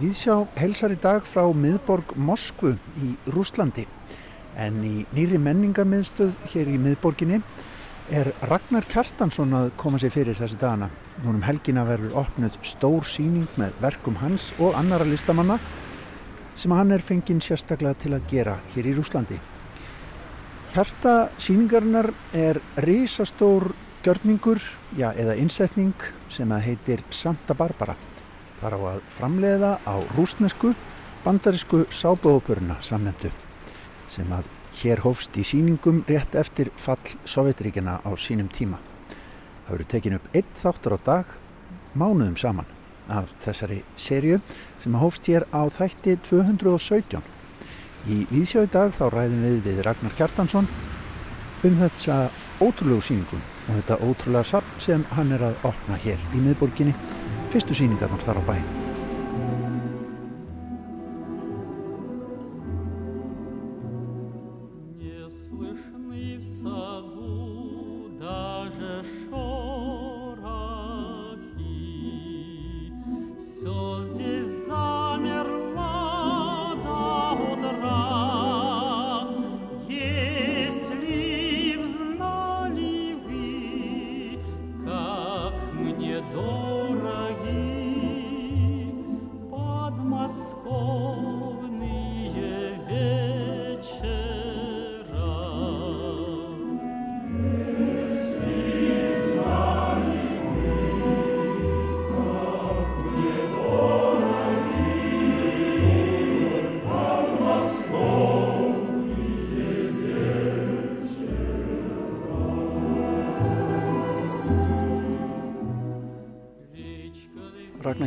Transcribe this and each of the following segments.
Víðsjá helsar í dag frá miðborg Moskvu í Rúslandi en í nýri menningarmiðstöð hér í miðborginni er Ragnar Kjartansson að koma sér fyrir þessi dagana. Núnum helgina verður opnuð stór síning með verkum hans og annara listamanna sem hann er fenginn sérstaklega til að gera hér í Rúslandi. Hjarta síningarinnar er risastór gjörningur, já eða innsetning sem að heitir Santa Barbara var á að framleiða á rúsnesku bandarísku sábóðopuruna samnefndu sem að hér hófst í síningum rétt eftir fall Sovjetríkina á sínum tíma. Það verður tekin upp einn þáttur á dag mánuðum saman af þessari sériu sem að hófst hér á þætti 217. Í Vísjá í dag þá ræðum við við Ragnar Kjartansson um þessa ótrúlegu síningum og þetta ótrúlega sapn sem hann er að opna hér í miðborginni fyrstu síningarnar þar á bæn.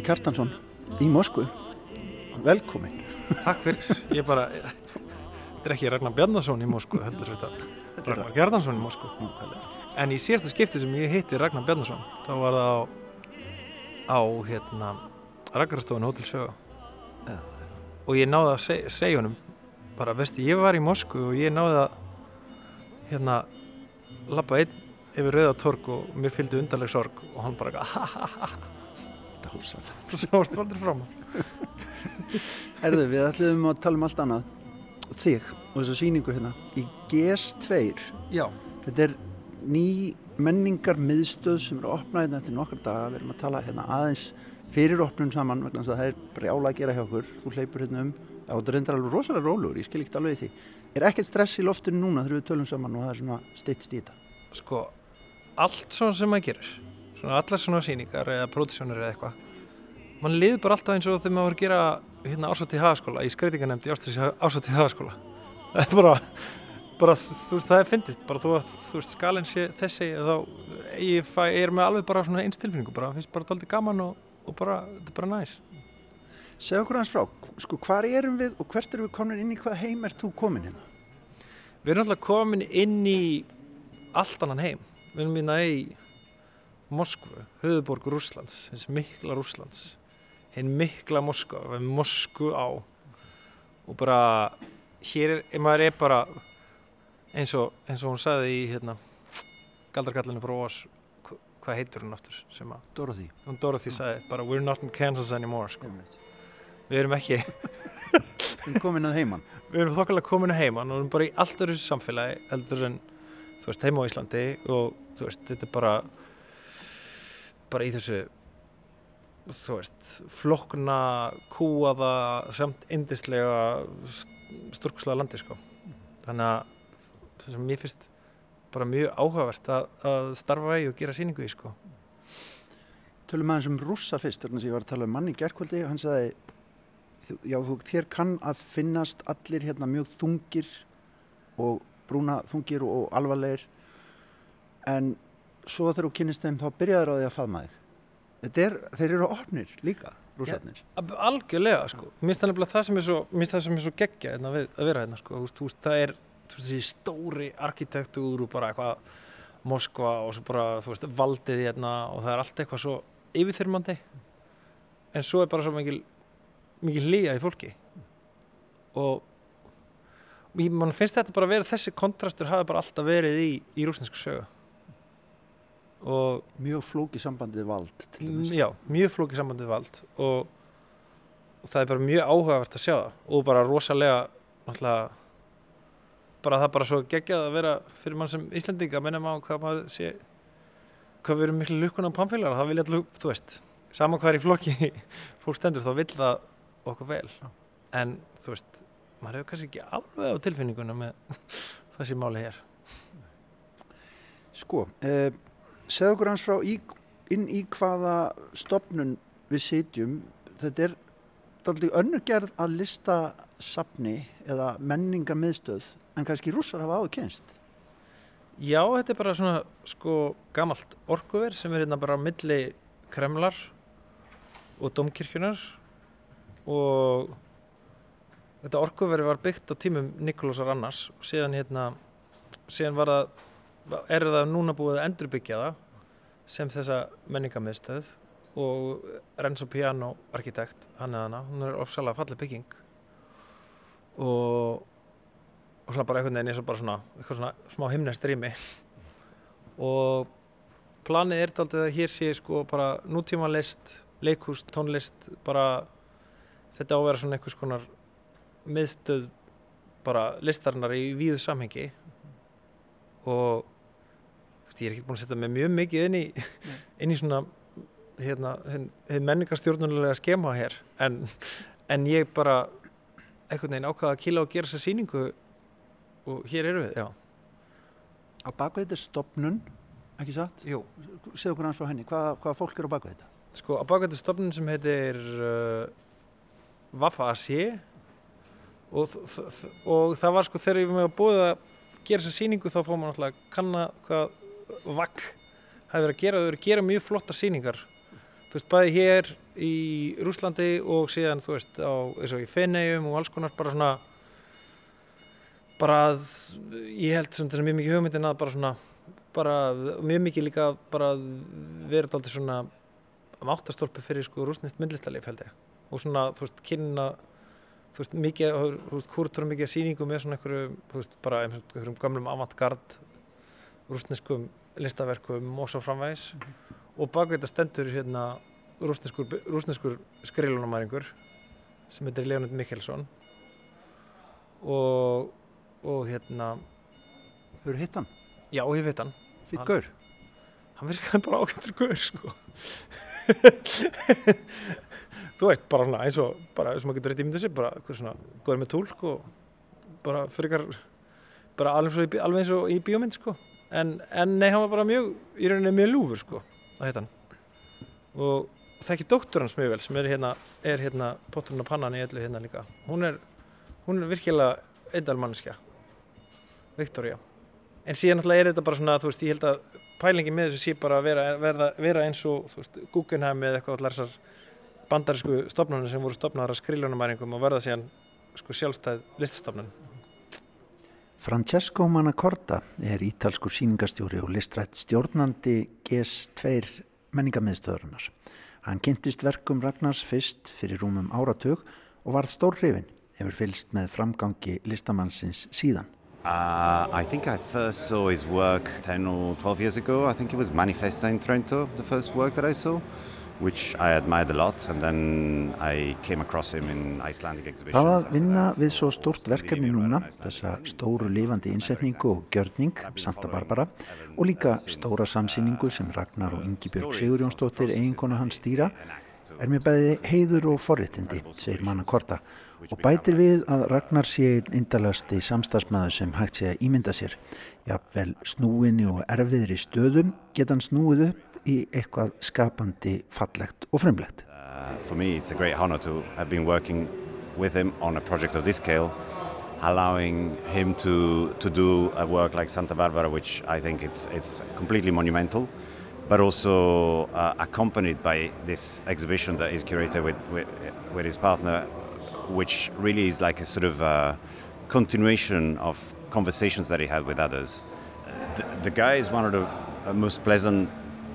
Ragnar Kjartansson í Moskvu. Velkomin Takk fyrir, ég bara þetta er ekki Ragnar Bjarnason í Moskvu heldur þetta Ragnar Kjartansson í Moskvu. En í sérsta skipti sem ég hitti Ragnar Bjarnason þá var það á á hérna Ragnarstofun Hotel Söga ja. og ég náði að seg, segja honum bara vesti ég var í Moskvu og ég náði að hérna lappa einn yfir Rauðatorg og mér fylgdi undarleg sorg og hann bara ha ha ha húsal Svo sjáast valdur fram Erðu, við ætlum að tala um allt annað. Þig og þessa síningu hérna. Í GS2 Já. Þetta er ný menningar miðstöð sem eru að opna hérna eftir nokkar daga. Við erum að tala hérna aðeins fyrir opnun saman vegna það er brjála að gera hjá okkur. Þú hleypur hérna um. Og þetta reyndar alveg rosalega rólugur, ég skil ekki alveg því. Er ekkert stress í loftinu núna þegar við tölum saman og það er svona steitt stíta Sko, allt svona sem maður gerir svona allar svona síningar eða pródísjónir eða eitthvað mann liður bara alltaf eins og þegar maður var að gera hérna ásátt í hagaskóla, í skreitinganemndi ásátt í hagaskóla. Það er bara, bara þú veist það er fyndið, bara þú, þú veist skalinn sé þessi þá ég, fæ, ég er með alveg bara svona einstilfinningu bara, finnst bara doldið gaman og, og bara, þetta er bara næs. Segð okkur hans frá, sko hvar erum við og hvert erum við komin inn í hvað heim er þú komin hérna? Við erum alltaf komin inn í allt annan heim, við erum hérna í Moskvu, höfuborg Rúslands, hins mikla Rúslands, hinn mikla Moskva, Moskvu á og bara hér er, maður er bara eins og, eins og hún sagði í hérna, galdarkallinu frá Ós, hvað heitur hún aftur? Dorothy. Hún Dorothy mm. sagði bara we're not in Kansas anymore sko. Við erum ekki Við erum komin að heimann Við erum þokkarlega komin að heimann og við erum bara í allt öru samfélagi eldur en þú veist heima á Íslandi og þú veist þetta er bara bara í þessu þú veist, flokna kúaða, samt indislega stórkuslega landi sko. Þannig að það sem mér finnst bara mjög áhugavert að, að starfa í og gera síningu í sko. Tölum aðeins um rússa fyrst þannig að ég var að tala um manni í gerðkvöldi og hann sagði já þú, þér kann að finnast allir hérna mjög þungir og brúna þungir og alvarlegir en svo þú kynist þeim þá byrjaður á því að faðma þig er, þeir eru ofnir líka rúsarnir ja, algjörlega sko. Mér finnst það sem er svo, svo geggja hérna að vera hérna sko. Þú veist það er veist, stóri arkitektúr og bara eitthvað Moskva og svo bara þú veist valdið hérna og það er allt eitthvað svo yfirþyrmandi. En svo er bara svo mikil mikil líga í fólki. Og mann finnst þetta bara að vera þessi kontrastur hafi bara alltaf verið í, í rúsnesku sögu mjög flóki sambandið vald já, mjög flóki sambandið vald og og það er bara mjög áhugavert að sjá það. Og bara rosalega náttúrulega bara það er bara svo geggjað að vera fyrir mann sem Íslandinga að menna maður hvað maður sé hvað við erum miklu lukkun á pannfélagar það vilja alltaf, þú veist saman hvað er í flokki fólk stendur þá vil það okkur vel. En þú veist, maður hefur kannski ekki alveg á tilfinninguna með þessi máli hér. Sko, eh, segð okkur hans frá í, inn í hvaða stopnun við sitjum. Þetta er dálítið önnurgerð að lista sapni eða menningamiðstöð en kannski rússar hafa áður kynst Já, þetta er bara svona sko gamalt orkuver sem er hérna bara á milli Kremlar og Domkirkjunar og þetta orkuveri var byggt á tímum Nikolásar Annars. Og síðan hérna síðan var það er það núna búið að endurbyggja það sem þessa menningamiðstöð og Renzo Piano arkitekt, hann eða hana, hún er ofsalega fallið bygging. Og og svona bara einhvern veginn eins og bara svona, svona smá himnest rými. Og planið er þetta að hér sé sko bara nútíma list, leikúst, tónlist bara þetta á að vera svona einhvers konar miðstöð bara listarinnar í víðu samhengi. Og ég er ekki búin að setja mig mjög mikið inn í, inn í svona hérna, menningarstjórnulega skema hér. En, en ég bara einhvern veginn ákvaða að kýla og gera þessa síningu og hér eru við, já. Á bakveit er stopnun, ekki satt? Jú. Segð okkur hans frá henni, hvaða hvað fólk er á bakveit þetta? Sko, á bakveit er stopnun sem heitir uh, Vafa AC og, og það var sko þegar ég var með að búið að gera þessa síningu þá fóðum maður alltaf að kanna hvað VAK hefur verið að að gera mjög flotta síningar þú veist, bæði hér í Rúslandi og síðan, þú veist, á, eins og í Fenegjum og alls konar bara svona bara að ég held svona mjög mikið hugmyndin að bara svona bara mjög mikið líka bara verið alltaf svona máttastólpi fyrir sko rúsnist myndlistalíf held ég. Og svona þú veist kynna þú veist mikið, þú veist húrtur mikið síningu með svona einhverju, þú veist bara einhverjum gamlum avantgard rúsneskum listaverkum og svo framvægis mm -hmm. og baka þetta stendur hérna rúsneskur, rúsneskur skrilunamæringur sem heitir Leonid Mikkelsson og og hérna Hefur hitt hann? Já, ég veit hann Fyrir gaur? Hann virkaði bara ákvæmdur gaur sko Þú veist, bara svona eins og bara og maður getur rétt ímyndið sér bara eitthvað svona góður með tólk og bara fyrir bara alveg, eins og í bíómynd sko en, en nei, hann var bara mjög í rauninni mjög lúfur sko að hitta hann. Og það er ekki doktor hans mjög vel sem er hérna, er hérna potturinn og pannan í öllu hérna líka. Hún er, hún er virkilega eindalmannskja Viktoria en síðan náttúrulega er þetta bara svona þú veist ég held að pælingi með þessu sé bara að vera, vera, vera eins og þú veist Guggenheim eða eitthvað allar þessar bandarísku stopnarnir sem voru stopnaðar að skriljónumæringum og verða síðan sko sjálfstæð liststopnun Francesco Manacorda er ítalsku síningastjóri og listrætt stjórnandi GS2 menningamiðstöðurinnar. Hann kynntist verkum Ragnars fyrst fyrir rúmum áratug og varð stór hrifin, hefur fylst með framgangi listamannsins síðan. Uh, I think I first saw his work 10 or 12 years ago. I think it was Manifesta in Trento, the first work that I saw, which I admired a lot. And then I came across him in Icelandic exhibitions. Það að vinna við svo stórt verkefni núna, þessa stóru lifandi innsetningu og gjörning, Santa Barbara, og líka stóra samsýningu sem Ragnar og Ingi Björg Sigurjónsdóttir eiginkona hans stýra, er mér bæði heiður og forréttindi, segir manna Korta og bætir við að Ragnar sé eindalasti samstagsmaður sem hægt sé að ímynda sér. Jafnvel snúinni og erfiðri stöðum geta hann snúið upp í eitthvað skapandi, fallegt og. Uh, for me it's a great honor to have been working with him on a project of this scale allowing him to, to do a work like Santa Barbara which I think it's, it's completely monumental but also uh, accompanied by this exhibition that is curated with, with, with his partner which really is like a sort of uh, continuation of conversations that he had with others. The, the guy is one of the most pleasant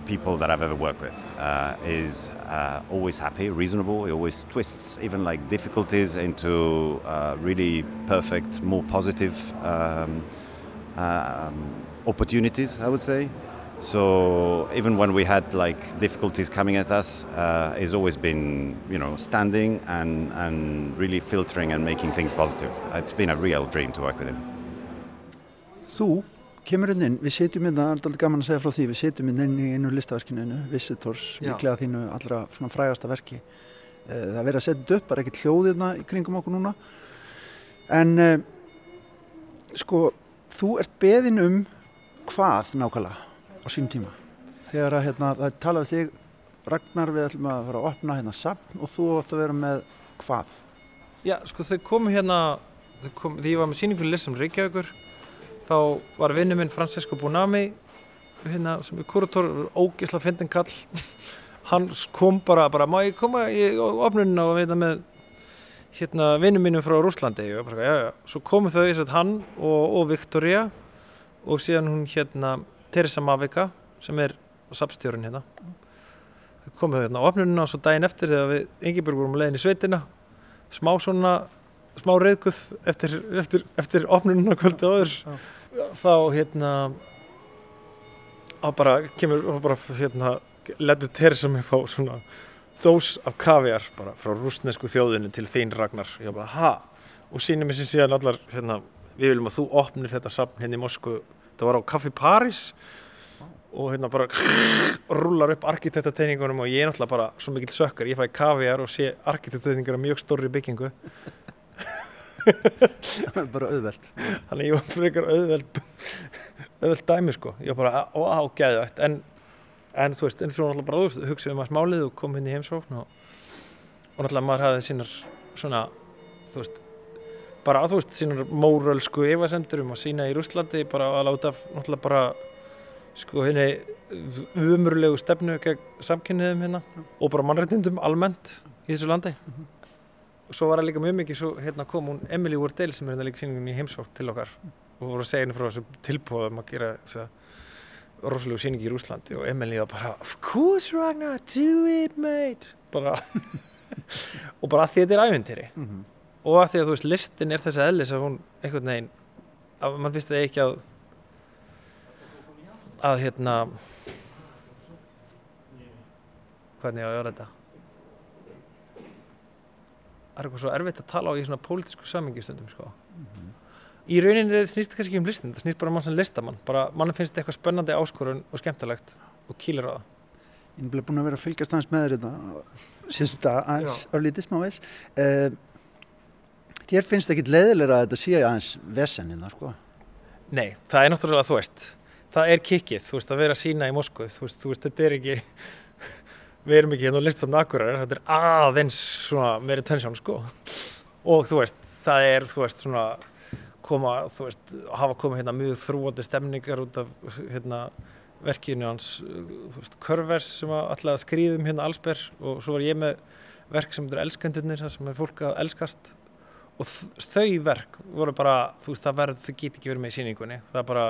people that I've ever worked with. Uh, is uh, always happy, reasonable. He always twists even like difficulties into uh, really perfect, more positive um, um, opportunities. I would say. So even when we had like difficulties coming at us, uh, he's always been, you know, standing and, and really filtering and making things positive. It's been a real dream to work with him. Þú kemur inn inn, við setjum inn, það er alltaf gaman að segja frá því, við setjum inn inn í einu listaverkinu, einu Visitors, Já. líklega þínu allra svona frægasta verki. Eh, Það er verið að setja upp, bara ekkert hljóðirna í kringum okkur núna. En uh, sko, þú ert beðin um hvað nákvæmlega á sínum tíma? Þegar að hérna, það er talað við þig, Ragnar, við ætlum að fara að opna hérna sapn og þú átt að vera með hvað? Já, sko þau komu hérna, þau kom, því ég var með síningunni Lissam Reykjavíkur, þá var vinnu minn Francesco Bonami, hérna sem er kurator, ógisla fyndin kall, hann kom bara, bara má ég koma í opnunina og veita með hérna vinnu mínum frá Rúslandi og bara, já, já, svo komu þau, þess að hann og, og Victoria og síðan hún hérna Teresa Mavica sem er sapstjórun hérna. Þau komu þau hérna á opnunina og svo daginn eftir þegar við Ingeborg vorum leiðin í sveitina smá svona smá reyðguð eftir, eftir, eftir opnununa kvöldi áður þá hérna á bara kemur á bara hérna letur Teresa mig fá svona dós af kaviar bara frá rúsnesku þjóðinu til þín Ragnar. Ég bara ha? Og mér sér síðan allar hérna við viljum að þú opnir þetta sapn hérna í Moskvu. Það var á Café Paris og hérna bara rúlar upp arkitektateiningunum og ég er náttúrulega bara svo mikill sökkar, ég fæ kaviar og sé arkitektateiningar af mjög stórri byggingu bara auðvelt. þannig að ég var frekar auðveld auðveld dæmi sko. Ég var bara ágæðvægt en, en þú veist, eins og náttúrulega bara þú hugsaði um að smálið og kom inn í heimsókn og, og náttúrulega maður hafði sínar svona, þú veist bara þú veist, sínar mórölsku efasemtur um að sína í Rússlandi bara að láta náttúrulega bara sko henni umurlegu stefnu gegn samkynniðum hérna og bara mannrættindum almennt í þessu landi. Og svo var það líka mjög mikið svo hérna kom hún Emily Wardell sem er hérna líka síningunni í heimsókn til okkar og voru að segja henni frá þessum tilbúðum að gera þessa rosalegu síningi í Rúslandi og Emily var bara Of course Ragnar, do it mate. Bara og bara að því þetta er ævintýri. Mm og að því að þú veist listin er þess að ellis að hún einhvern veginn að mann finnst það ekki að að hérna hvernig á að gera þetta það er eitthvað svo erfitt að tala á í svona pólitísku samingi stundum sko. Í rauninni er- snýst kannski ekki um listin það snýst bara um mann sem listamann. Bara mann finnst eitthvað spennandi áskorun og skemmtilegt og kýlir á það. Ég er búin að vera að fylgjast aðeins með þér þetta síðustu dag aðeins örlítið smávegis uh, Þér finnst ekkit leiðilega að þetta sé aðeins vesenina sko? Nei, það er náttúrulega, þú veist, það er kikkið, þú veist, að vera að sína í Moskvu, þú veist, þú veist, þetta er ekki, við erum ekki hérna á listamna akkurar, þetta er aðeins svona meiri tensjón, sko. Og þú veist, það er, þú veist, svona, koma, þú veist, hafa komið hérna mjög þrúandi stemningar út af, hérna, verkinu hans, þú veist, Körvers sem að alltaf skrýðum hérna allsber og svo var ég með verk sem eru elskendurnir, það sem er fólk að elskast og þau verk voru bara, þú veist, það verður, þau get ekki verið með í síningunni, það er bara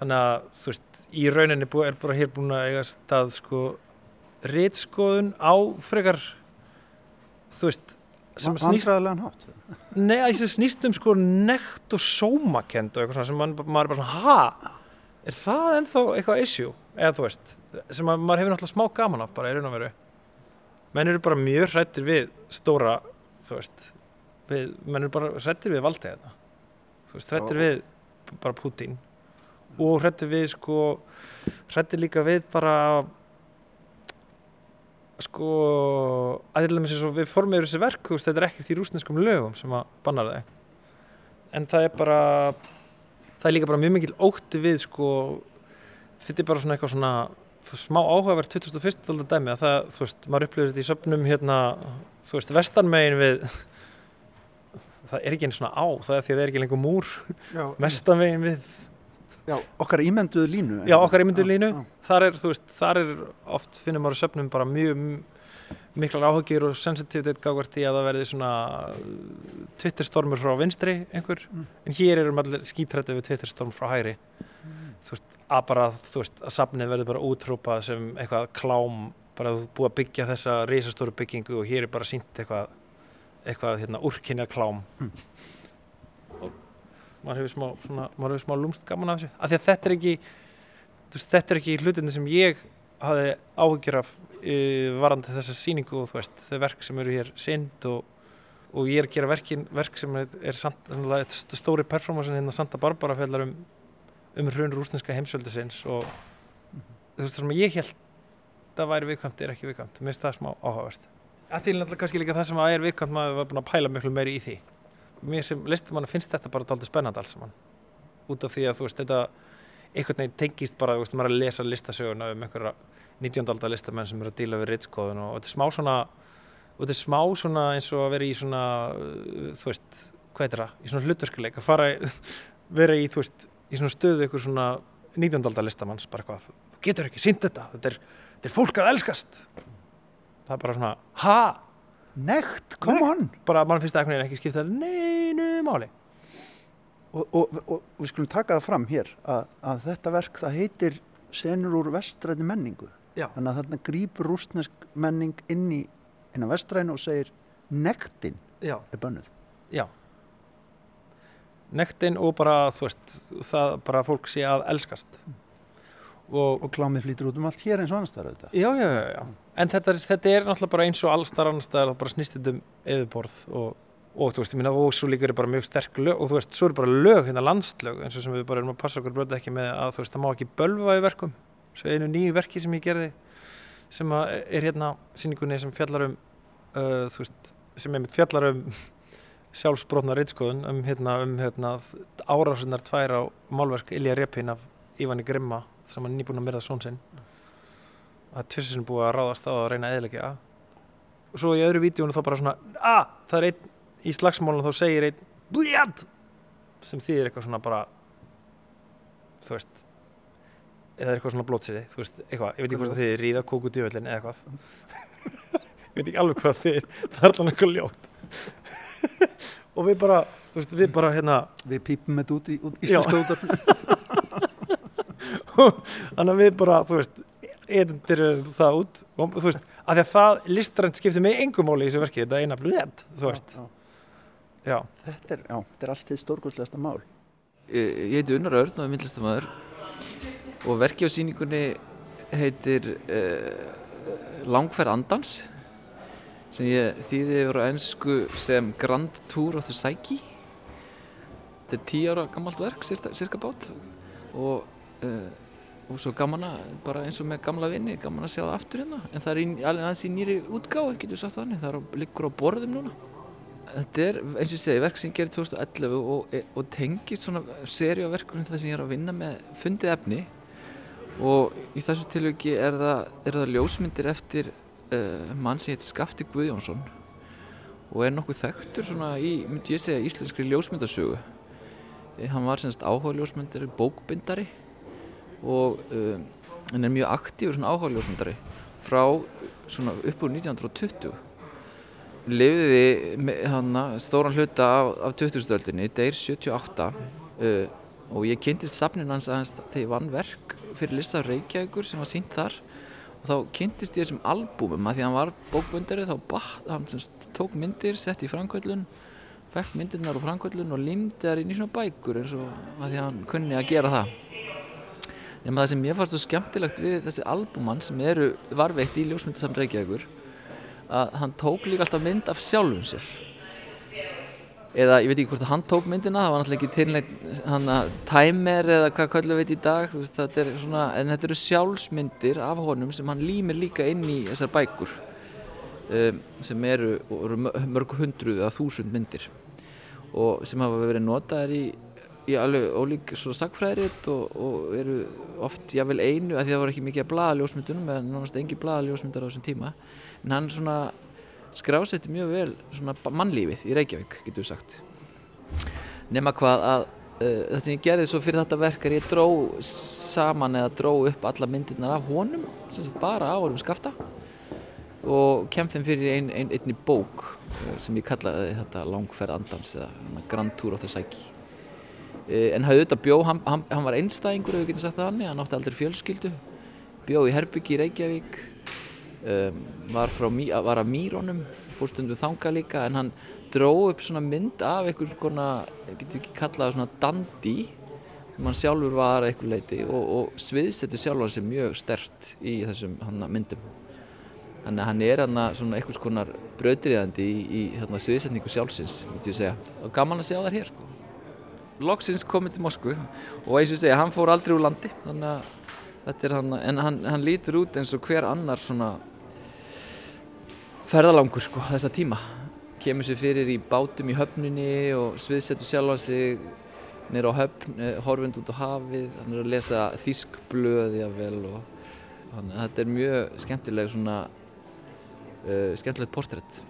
þannig að, þú veist, í rauninni er bara hér búin að eiga stað sko, rítskoðun á frekar þú veist, sem snýst að þessi snýst um sko nekt og sómakend og eitthvað svona sem man, maður er bara svona, ha, er það ennþá eitthvað issue? Eða þú veist, sem að, maður hefur náttúrulega smá gaman af bara í raun og veru. Menn eru bara mjög hrættir við stóra, þú veist, við, menn eru bara hrættir við valdtegina. Þú veist, hrættir við bara Putin og hrættir við sko, hrættir líka við bara sko að til dæmis eins og við formum þessi verk þú veist, þetta er ekkert í rúsneskum lögum sem að banna það en það er bara það er líka bara mjög mikil ótti við sko þetta er bara svona eitthvað svona smá áhugavert 2001. aldar dæmi að það, þú veist, maður upplifir þetta í söpnum hérna, þú veist, vestanmegin við það er ekki einn svona á, það er því að það er ekki lengur múr Já, mestanmegin við já okkar ímenduðu línu Já, okkar ímynduðu línu. Þar er, þú veist, þar er oft finnum í söpnum bara mjög miklar áhugjur og sensitivitet gagvart í að það verði svona uh, Twitterstormur frá vinstri einhver, Mm. en hér erum allir skítrættu við Twitterstorm frá hægri þú veist, að bara, þú veist, að safnið verður bara útrópað sem eitthvað klám bara þú búið að byggja þessa risastóru byggingu og hér er bara sínt eitthvað eitthvað, hérna, úrkynja klám Mm. Maður hefur smá, svona, maður hefur smá lúmst gaman af þessu, af því að þetta er ekki veist, þetta er ekki hlutinni sem ég hafði áhyggjur af uh, varandi þessa síningu og þú veist, þau verk sem eru hér sind og, og ég er að gera verkin, verk sem er, er samt, st stóri performansin hérna Santa Barbara fjallar um, um hrun rústinska heimsveldisins og þú veist, það sem ég held að væri viðkvæmt er ekki viðkvæmt, mér finnst það smá áhugavert. Að til náttúrulega kannski líka það sem að er viðkvæmt maður var búin að pæla miklu meiri í því mér sem listumann finnst þetta bara doldið spennandi alls saman út af því að þú veist, þetta einhvern veginn tengist bara, þú veist, maður er að lesa listasöguna um einhverja 19. aldar listamenn sem eru að díla við rittskóðun og þetta er smá svona og þetta er smá svona eins og að vera í svona uh, þú veist, hvað er það? í svona hlutverkuleik, að fara vera í, þú veist, í svona stöðu ykkur svona 19. aldar listamanns, bara hvað þú getur ekki, sínt þetta, þetta er, þetta er fólk að elskast það er bara svona, ha? Nekt, come on! Bara mann finnst það ekki skipta neinu máli. Og, og, og, og við skulum taka það fram hér að, að þetta verk það heitir senur úr vestræni menningu. Já. þannig að þarna grýpur rústnesk menning inn í inn á vestræni og segir nektin Já, er bönnuð. Já. Nektin og bara, þú veist það bara fólk sé að elskast og og klámið flýtur út um allt hér eins og annars þar auðvitað. Já, já, já, já. En þetta er, þetta er náttúrulega bara eins og allstar annars það bara snýst um eðuborð og, og þú veist, ég minna, og svo líka eru bara mjög sterk lög og þú veist, svo eru bara lög, hérna landslög eins og sem við bara erum að passa okkur bröða ekki með að þú veist, það má ekki bölva í verkum. Svo einu nýju verki sem ég gerði sem er hérna sýningunni sem fjallar um uh, þú veist, sem er mitt fjallar um sjálfsbrotna reitskoðun um hérna, um hérna árásunar tvær á málverk Ilja Repin af Ívani Grimma sem hann er nýbúin að myrða són sinn. Að tvissin búið að ráðast á að reyna að eðilegja og svo í öðru vídjónu þá bara svona að það er einn í slagsmálunum þá segir einn blíjad sem þýðir eitthvað svona bara þú veist eða eitthvað svona blótsiði þú veist, eitthvað, ég veit ekki hvort það þýðir ríða kóku djöfellin eða eitthvað. Ég veit ekki alveg hvað þýðir það er alveg eitthvað ljótt. Og við bara, þú veist, við bara hérna við pípum þetta út í út Já. þannig að við bara, þú veist edendir það út. Og þú veist, að því að það listrænt skiptir mig engum máli í þessu verki, þetta er eina blöð. Þú veist, Já, já, þetta er, já, þetta er allt þið stórkostlegasta mál. Ég ég heiti Unnar Örn og er myndlistamæður og verki á síningunni heitir uh, Langferð Andans sem ég þýði yfir á ennsku sem Grand Tour of the Psyche. Þetta er tíu ára gammalt verk cirka, cirka bát og, uh, og svo gaman að bara eins og með gamla vinni gaman að sjá það aftur hérna. En það er í, alveg aðeins í nýri útgáð getur sagt þannig, það er liggur á borðum núna. Þetta er, eins og ég segi, verk sem gerði 2011 og, og tengist svona seri á verkunum það sem ég er að vinna með fundið efni. Og í þessu tilviki er það, er það ljósmyndir eftir uh, mann sem heit Skafti Guðjónsson og er nokkuð þekktur svona í, myndi ég segja, íslenskri ljósmyndasögu. Eh, Hann var semst áhuga ljósmyndari, bókbindari og uh, hann er mjög aktífur svona áhuga ljósmyndari frá svona upp úr 1920 lifiði hana, stóran hluta af, af 2000-öldinni, deyr 78 uh, og ég kynntist safnin hans aðeins þegar ég vann verk fyrir lista Reykjavíkur sem var sínt þar. Og þá kynntist ég þessum albúmum að því að hann var bókböndari þá batt, hann tók myndir, sett í framkvöldun fekk myndirnar úr framkvöldun og límdi þær í svona bækur eins og að því að hann kunni að gera það nema það sem ég fannst svo skemmtilegt við þessi albúmann sem eru varveitt í ljósmyndasafn Reykjavíkur að hann tók líka alltaf mynd af sjálfum sér. Eða ég veit ekki hvort að hann tók myndina það var náttúrulega ekki tilnægt hann að timer eða hvað köllu veit í dag veist, þetta svona, en þetta eru sjálfsmyndir af honum sem hann límir líka inn í þessar bækur um, sem eru, eru mörg hundruð eða þúsund myndir og sem hafa verið notaðar í, í alveg ólík svona sagfræðiritt og, og eru oft jável einu að því það var ekki mikið að blaða ljósmyndunum eða nánast engi blaða ljósmyndar á þessum tíma. En hann svona skrásetti mjög vel svona mannlífið í Reykjavík getur við sagt. Nema hvað að uh, það sem ég gerði svo fyrir þetta verk er ég dró saman eða dró upp alla myndirnar af honum sem sagt bara á honum skafta og kem þeim fyrir ein, ein, einni bók uh, sem ég kallaði þetta langferð andans eða Grand Tour of the Psyche en hafði auðvitað bjó hann, hann, hann var einstæðingur ef við getum sagt það hann hann átti aldrei fjölskyldu bjó í Herbyggi í Reykjavík um, var, frá, var af Mýrónum fór stundum þanga líka en hann dró upp svona mynd af konar, ég getur ekki kallað svona dandi mann sjálfur var að eitthvað leiti og, og sviðsetur sjálfan sem mjög stert í þessum hana, myndum þannig að hann er hann svona einhvers konar bröðriðandi í, í hana, sviðsetningu sjálfsins og gaman að sjá það hér sko. Loksins komið til Moskvu. Og eins og ég segja, hann fór aldrei úr landi. Þannig að þetta er hann en hann, hann lítur út eins og hver annar svona ferðalangur sko þessa tíma. Kemur sér fyrir í bátum í höfnunni og sviðsetur sjálfa sig. Nýra á höfn, eh, horfind út á hafið. Hann er að lesa þískblöði og hann, þetta er mjög skemmtileg svona uh, skemmtilegt portrétt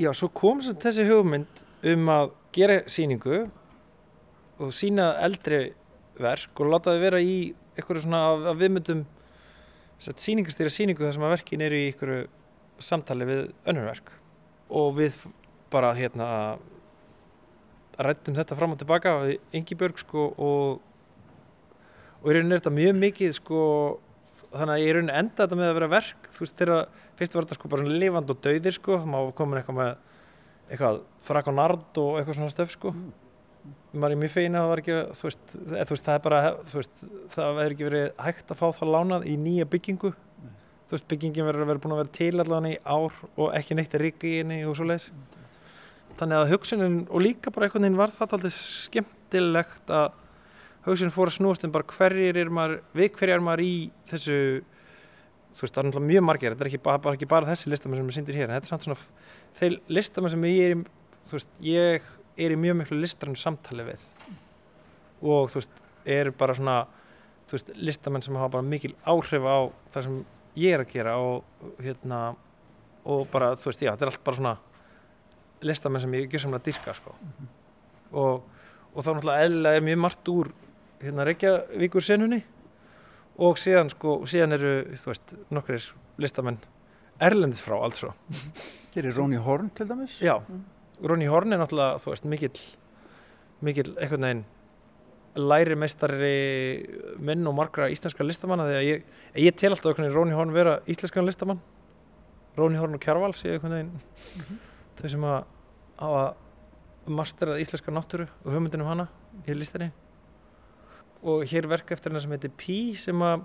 Já, svo kom þessi hugmynd um að gera síningu og sína eldri verk og láta þau vera í eitthvað svona að viðmyndum síningastýra síningu þar sem að verkin eru í einhverju samtali við önnurverk og við bara hérna rættum þetta fram og tilbaka Ingi Björg sko og og í rauninu er þetta mjög mikið sko þannig að ég er rauninu enda þetta með að vera verk þú veist þegar fyrst var þetta sko bara lifand og dauðir sko þá komin eitthvað með eitthvað frak og nard og eitthvað svona stöf sko mm. Maður er mjög feina að það var ekki þú veist, eð, þú veist það er bara veist, það hefur ekki verið hægt að fá það lánað í nýja byggingu. Mm þú veist byggingin verður að vera búin að vera til allavega í ár og ekki neitt að rikka í henni og svo leiðis þannig að hugsunin og líka bara einhvern veginn var það alltaf skemmtilegt að hugsunin fór að snúast um bara hverjir er maður við hverjir er maður í þessu þú veist það er náttúrulega mjög margir þetta er ekki bara, ekki bara þessi listamenn sem er syndir hér en þetta er svona þeir listamenn sem ég er þú veist ég er í mjög miklu listrann samtali við. Og þú veist er bara svona þú veist listamenn sem hafa bara mikil áhrif á það sem ég er að gera og hérna og bara, þú veist, já, þetta er allt bara svona listamenn sem ég að dyrka sko. Mm -hmm. og, og þá náttúrulega eðla er mjög margt úr hérna Reykjavíkur senunni og síðan sko, síðan eru þú veist, nokkur listamenn erlendis frá alls svo Hér er Róni Horn til dæmis. Já, mm. Róni Horn er náttúrulega, þú veist, mikill mikill, eitthvað neginn læri meistari minn og margra íslenska listamanna þegar ég, ég tel alltaf einhvern veginn Róni Horn vera íslenskan listamann Róni Horn og Kjærvald séu einhvern veginn mm -hmm. þau sem að hafa masterað íslenska náttúru og hugmyndinu hana í listinni og hér verk eftir hennar sem heitir Pí sem að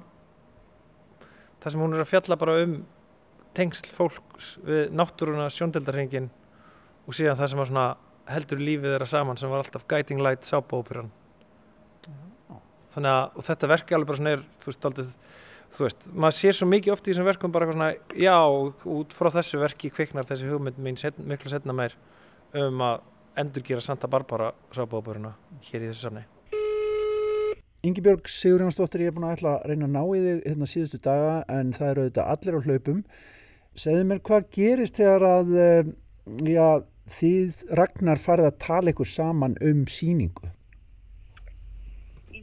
það sem hún er að fjalla bara um tengsl fólks við náttúruna sjóndeldarhengin og síðan það sem að heldur lífið þeirra saman sem var alltaf Guiding Light sábóperan þannig að þetta verki alveg bara svona er þú veist, aldrei, þú veist, maður sér svo mikið oft í þessum verkum bara svona, já, út frá þessu verki kviknar þessi hugmynd mín set, miklu setna meir um að endurgera Santa Barbara sábóðböruna hér í þessu samni. Yngibjörg Sigur Jónsdóttir, ég er búin að ætla að reyna að ná í þig hérna síðustu daga en það eru auðvitað allir á hlaupum. Segðu mér hvað gerist þegar að eh, já, þið Ragnar farið að tala ykkur saman um síningu?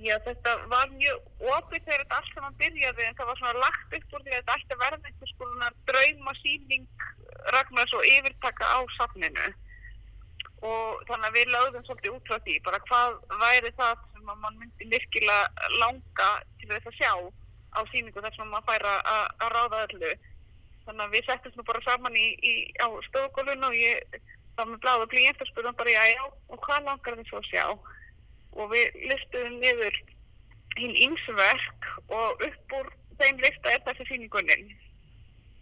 Já, þetta var mjög ofið þegar þetta allt saman byrjaði en það var svona lagt upp úr því að þetta að verða einhvers konar draumasýning Ragnars og yfirtaka á safninu og þannig að við lögðum svolítið út frá því bara hvað væri það sem mann myndi virkilega langa til þess að sjá á síningu þar sem maður fær að ráða öllu þannig að við settum nú bara saman í, í, á stöðugólun og ég þá með bláða blíjent og spurðum bara já já og hvað langar þið svo að sjá og við listuðum niður hinn ímsverk og upp úr þeim lista er þessi síninguninn.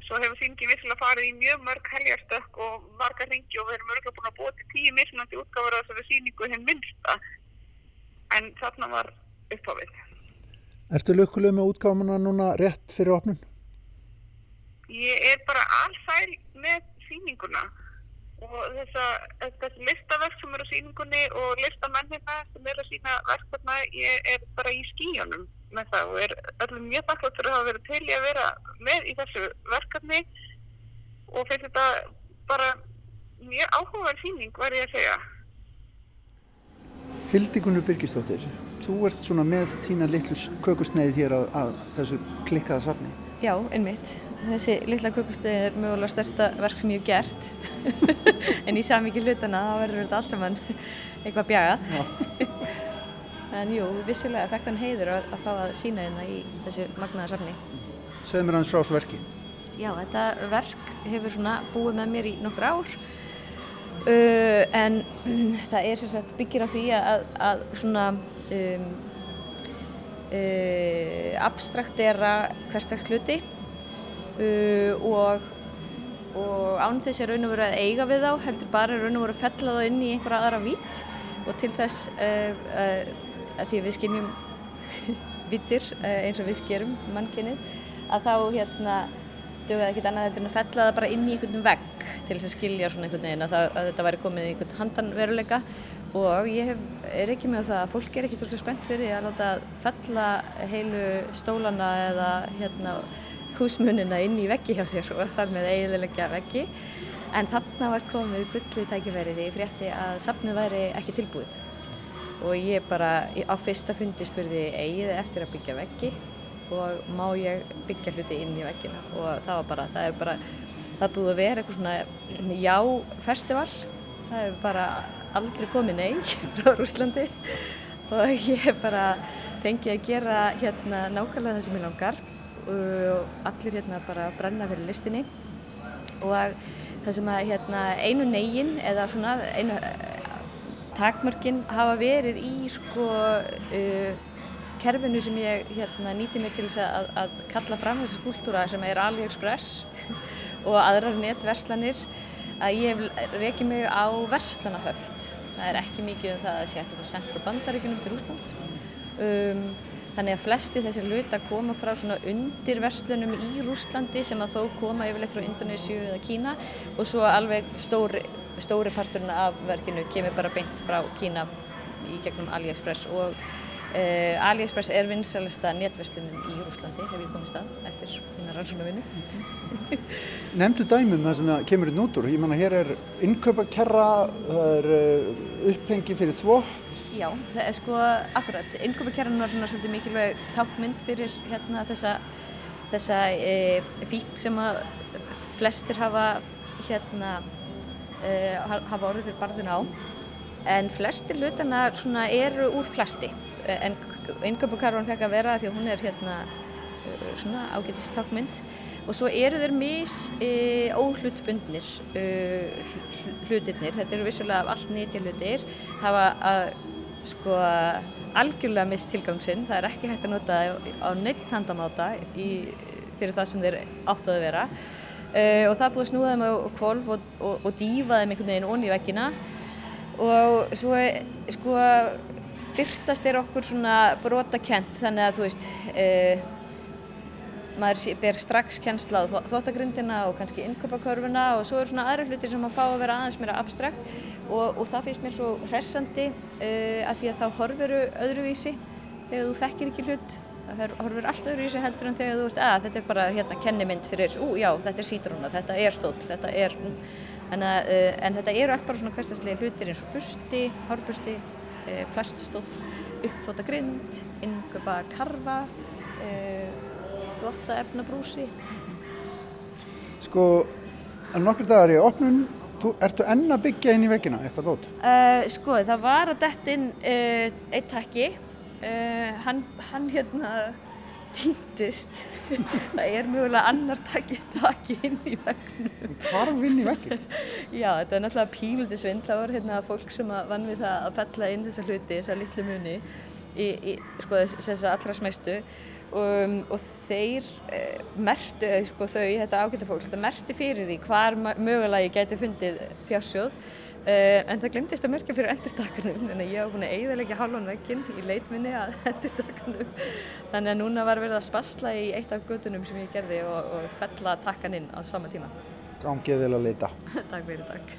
Svo hefur síningin vissilega farið í mjög mörg helgarstökk og margar ringi og við erum örgulega búin að búa til tíu mismunandi útgáfur á þessari síningu hinn minnsta. En þarna var upphafið. Ertu lukkuleg með útgáfuna núna rétt fyrir opnun? Ég er bara allsæl með síninguna og þessi listaverk sem eru á síningunni og listamennina sem eru að sína verkefna ég er bara í skíjónum með það og er öllum mjög takklátt fyrir að hafa verið til í að vera með í þessu verkefni. Og fyrir þetta bara mjög áhugaverð síning var ég að segja. Hildikunur Byrkistóttir þú ert svona með þína litlu kökusneið hér að, að þessu klikkaða safni. Já, einmitt þessi litla kökustöð er mögulega stærsta verk sem ég hef gert. En í samvikið hlutana þá verður þetta allt saman eitthvað bjagað. En jú, vissilega fekk þann heiður að, að fá að sína hérna í þessu magnaða safni. Segð mér hans frá þessu verki. Já, þetta verk hefur svona búið með mér í nokkur ár. Uh, en það er sem sagt byggir á því að, að svona um, uh, abstraktera hverstags hluti uh, og, og án þess að raun og veru að eiga við þá heldur bara raun og veru að fella þá inn í einhverja aðra vít og til þess uh, að því við skinnjum vítir eins og við skerum mannkynnið að þá hérna dugaði ekkert annað heldur en að fella það bara inn í einhvern vegg til þess að skilja svona einhvern veginn að, það, að þetta væri komið í einhvern handanveruleika og ég hef, er ekki með það að fólk er ekki tóllega spennt fyrir því að láta fella heilu stólana eða hérna húsmunina inn í veggi hjá sér og þar með eiginlega veggi. En þarna var komið gullið tækifæri því ég frétti að safnu væri ekki tilbúið. Og ég bara á fyrsta fundi spurði eigið eftir að byggja veggi og má ég byggja hluti inn í veggina? Og það var bara, það er bara, það búið að vera eitthvað svona já-festival, það hefur bara aldrei komið nei frá Rúslandi og ég bara fengið að gera hérna nákvæmlega það sem ég langar og allir hérna bara brenna fyrir listinni og það sem að hérna einu negin eða svona einu takmörkin hafa verið í sko uh, kerfinu sem ég hérna, nýti mig til þess að, að kalla fram þessi skúltúra sem er AliExpress og aðrar netverslanir að ég reykja mig á verslanahöft. Það er ekki mikið um það að sé að sendt frá bandaríkunum til Úslands. Um, þannig að flesti þessir hluta koma frá svona undir verslunum í Rúslandi sem að þó koma yfirleitt frá Indonésiu eða Kína. Og svo alveg stóri, stóri parturinn af verkinu kemur bara beint frá Kína í gegnum AliExpress og Uh, AliExpress er vinsalista netverslunum í Rúslandi, hef ég komið stað eftir mína rannsónavinnu. Nemndu dæmum það sem kemur í nútur, ég manna hér er innkaupakerra, það er uh, upphengi fyrir þvott. Já, það er sko akkurat, innkaupakerran var svona svolítið mikilvæg tákmynd fyrir hérna þessa, þessa e, fík sem að flestir hafa hérna e, hafa orðið fyrir barðin á en flestir hlutana svona eru úr plasti en innköpukarvan fekk að vera því að hún er hérna uh, svona ágætist takkmynd og svo eru þeir mis e, óhlutbundnir uh, hlutirnir, þetta eru vissulega af allt nýtja hlutir, hafa að sko algjörlega mist tilgangsinn, það er ekki hægt að nota á neitt handamáta í, fyrir það sem þeir áttu að vera. Uh, og það búið að snúða þeim á kvolv og, og, og dýfa þeim einhvern veginn onni í veggina. Og svo sko byrtast er okkur svona brotakent þannig að þú veist uh, maður ber strax kennsla á þvóttagrindina og kannski innköpakörfuna og svo eru svona aðra hlutir sem maður fá að vera aðeins meira abstrakt og, og það finnst mér svo hressandi uh, að því að þá horfuru öðruvísi þegar þú þekkir ekki hlut. Það horfur allt öðruvísi heldur en þegar þú veist að þetta er bara hérna kennimynd fyrir ú já þetta er sítrúna, þetta er stóll, þetta er en, uh, en þetta eru allt bara svona hverstaslega hlutir eins og busti, hárbusti Eh, plaststóll, uppþóta grind, inngöpa karfa, eh, þvotta efnabrúsi. Sko, nokkur dagar í opnun, ertu enn að byggja inn í veggina eitthvað dótt? Uh, sko, það var að dett inn uh, eitt takki, uh, hann, hann hérna týndist. Það er mjögulega annar takki takki inn í vegnum Hvarf inn í veggin? Já, þetta er náttúrulega píluti svindl það var hérna fólk sem vann við það að fella inn þessa hluti, þessa litlu muni í, í sko þessa allra smestu um, og þeir eh, mertu, sko þau, þetta ágæta fólk það merti fyrir því hvar mögulega ég gæti fundið fjársjóð Uh, en það glemtist að merkja fyrir endurstakkanum þannig að ég hef búin að eigðalega hálfan vekkin í leitminni að endurstakkanum þannig að núna var verið að spasla í eitt af gutunum sem ég gerði og, og fella takkan inn á sama tíma. Gangið vel að leita. Takk fyrir, takk.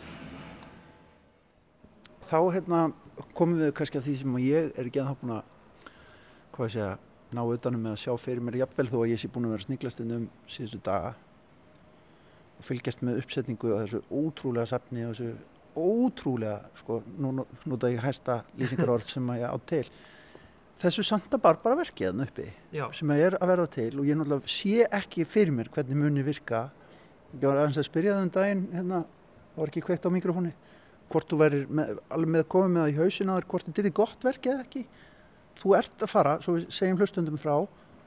Þá hérna komum við kannski að því sem ég er ekki að það búin að hvað ég segja, ná utanum með að sjá fyrir mér jafnvel þó að ég sé búin að vera sniglastinn um síðustu daga og fylgjast með uppsetningu og þessu ótrúlega safni og þessu ótrúlega, sko, nú nota ég hæsta lýsingarorð sem ég á til. Þessu Santa Barbara verkiðan uppi Já. sem er að verða til og ég náttúrulega sé ekki fyrir mér hvernig muni virka. Ég var aðeins að spyrja það um daginn hérna, var ekki kveikt á mikrofóni hvort þú væri alveg með komið með það í hausin á þér, hvort þetta er gott verkið eða ekki. Þú ert að fara, svo við segjum hlustundum frá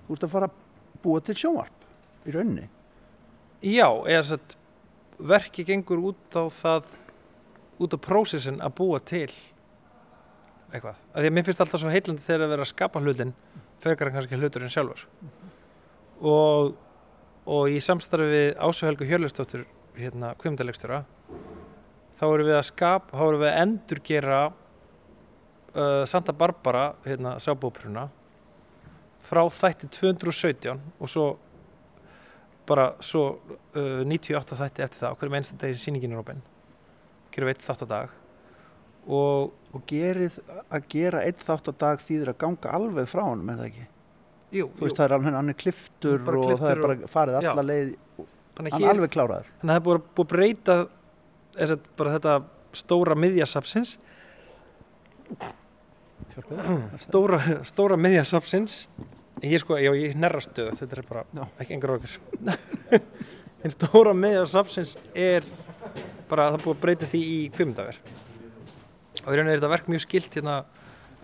þú ert að fara að búa til sjónvarp í rauninni. Já, eða að verkið gengur út á það út á prósessin að búa til eitthvað. Af því að mér finnst alltaf svo heilandi þegar að vera að skapa hlutin frekar en kannski hluturinn sjálfur og, og í samstarfi við Ásu Helgu Hjörlustóttur hérna kvimdalegstjóra þá erum við að skapa, þá erum við að endurgera uh, Santa Barbara hérna sábópruna frá þætti 217 og svo bara svo uh, 98 þætti eftir það, hverjum einsta degi síningin er opinn gerum við eitt þátt á dag og Og gerið að gera einn þátt á dag þýðir að ganga alveg frá honum, er það ekki? jú, Þú veist, það er alveg hann er kliftur Bara og það er bara farið alla leið, hann er hér, alveg kláraður. þannig að það er búið, að- búið breyta að bara þetta stóra miðjasapsins stóra, stóra miðjasapsins ég sko, já ég nerra stöð þetta er bara, Já. ekki engar okkur en stóra miðjasapsins er bara, það búið að breyta því í kvimdaver og í rauninni er þetta verk mjög skilt hérna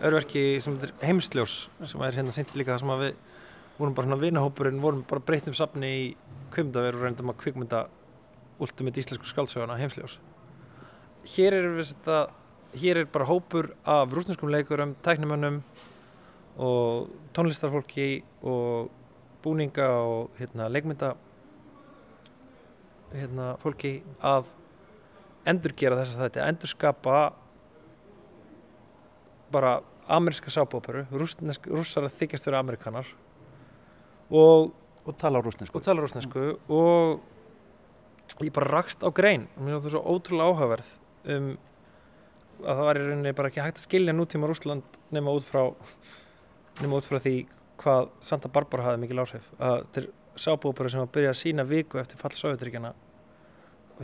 örverki sem heimsljós sem er hérna sýnt líka það sem að við vorum bara svona vinahópurinn, vorum bara breytum safni í kvimdaver og reyndum að kvikmynda ultimate íslensku skáldsöguna heimsljós. Hér er við þetta hér er bara hópur af rúsneskum leikurum, tæknimönnum og tónlistarfólki og búninga og hérna, leikmynda hérna, fólki að endurgera þess að þetta endurskapa bara ameríska sábóperu rússar að þykjast vera amerikanar og, Og tala rúsnesku. og tala rússnesku og ég bara rakst á grein og mér finnst það svo ótrúlega áhugaverð um að það var í rauninni bara ekki hægt að skilja nútíma Rússland nema út frá nema út frá því hvað Santa Barbara hafði mikil áhrif að þetta er sábópera sem var að byrja að sína viku eftir fall Sovjetríkjana og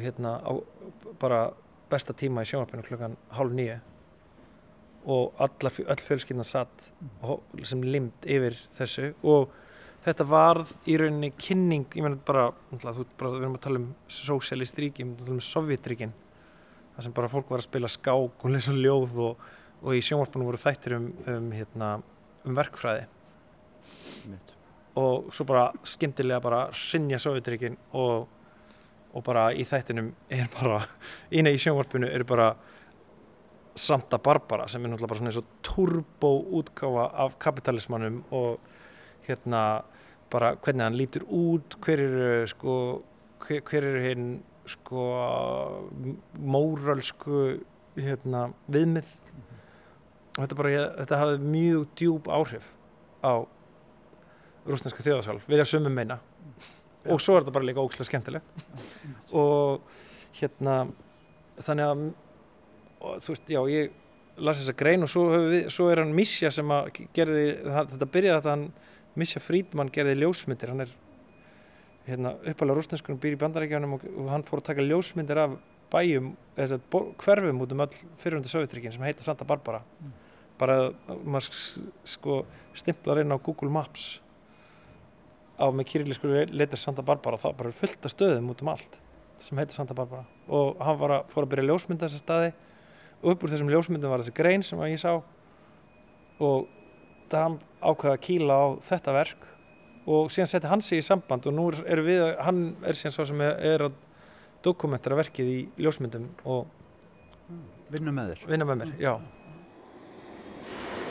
hérna á bara besta tíma í sjónvarpinu klukkan hálf nýju og alla, öll fjölskyldan satt sem limd yfir þessu. Og þetta varð í rauninni kynning, ég meina bara, bara við erum að tala um sósialist ríki, við erum að tala um Sovjetríkin þar sem bara fólk var að spila skák og lesa ljóð og, og í sjónvarpunum voru þættir um, um, hérna, um verkfræði. Mitt. og svo bara skyndilega bara hrinja Sovjetríkin og, og bara í þættinum er bara, ína í sjónvarpinu er bara Santa Barbara sem er náttúrulega bara svona eins og turbo útgáfa af kapitalismannum og hérna bara hvernig hann lítur út hver eru sko hver, hver eru hinn sko móralsku hérna viðmið. Og þetta bara, þetta hafði mjög djúb áhrif á rúsneska þjóðasál, vilja sumum meina og svo er þetta bara líka ókslega skemmtilegt. Og hérna þannig að og, þú veist, já, ég las þessa grein og svo, við, svo er hann Misja sem að gerði, þetta byrjaði að hann Misja Frídmann gerði ljósmyndir. Hann er hérna, uppalega rúsneskunum býr í bandaríkjánum og, og hann fór að taka ljósmyndir af bæjum þess að hverfum út um öll fyrirhundi Sovjetrikinn sem heita Santa Barbara. Bara að maður sko stimplar inn á Google Maps á með kýrlísku leitar Santa Barbara þá bara fullt af stöðum út um allt sem heitir Santa Barbara. Og hann var að, fór að byrja að ljósmynda þessa staði og upp úr þessum ljósmyndum var þessi grein sem ég sá. Og það hann ákveða að kýla á þetta verk. Og síðan setti hann sig í samband og nú er, við, hann er síðan sá sem er, að dokumentara verkið í ljósmyndum og Vinna með þér. vinna með mér, já.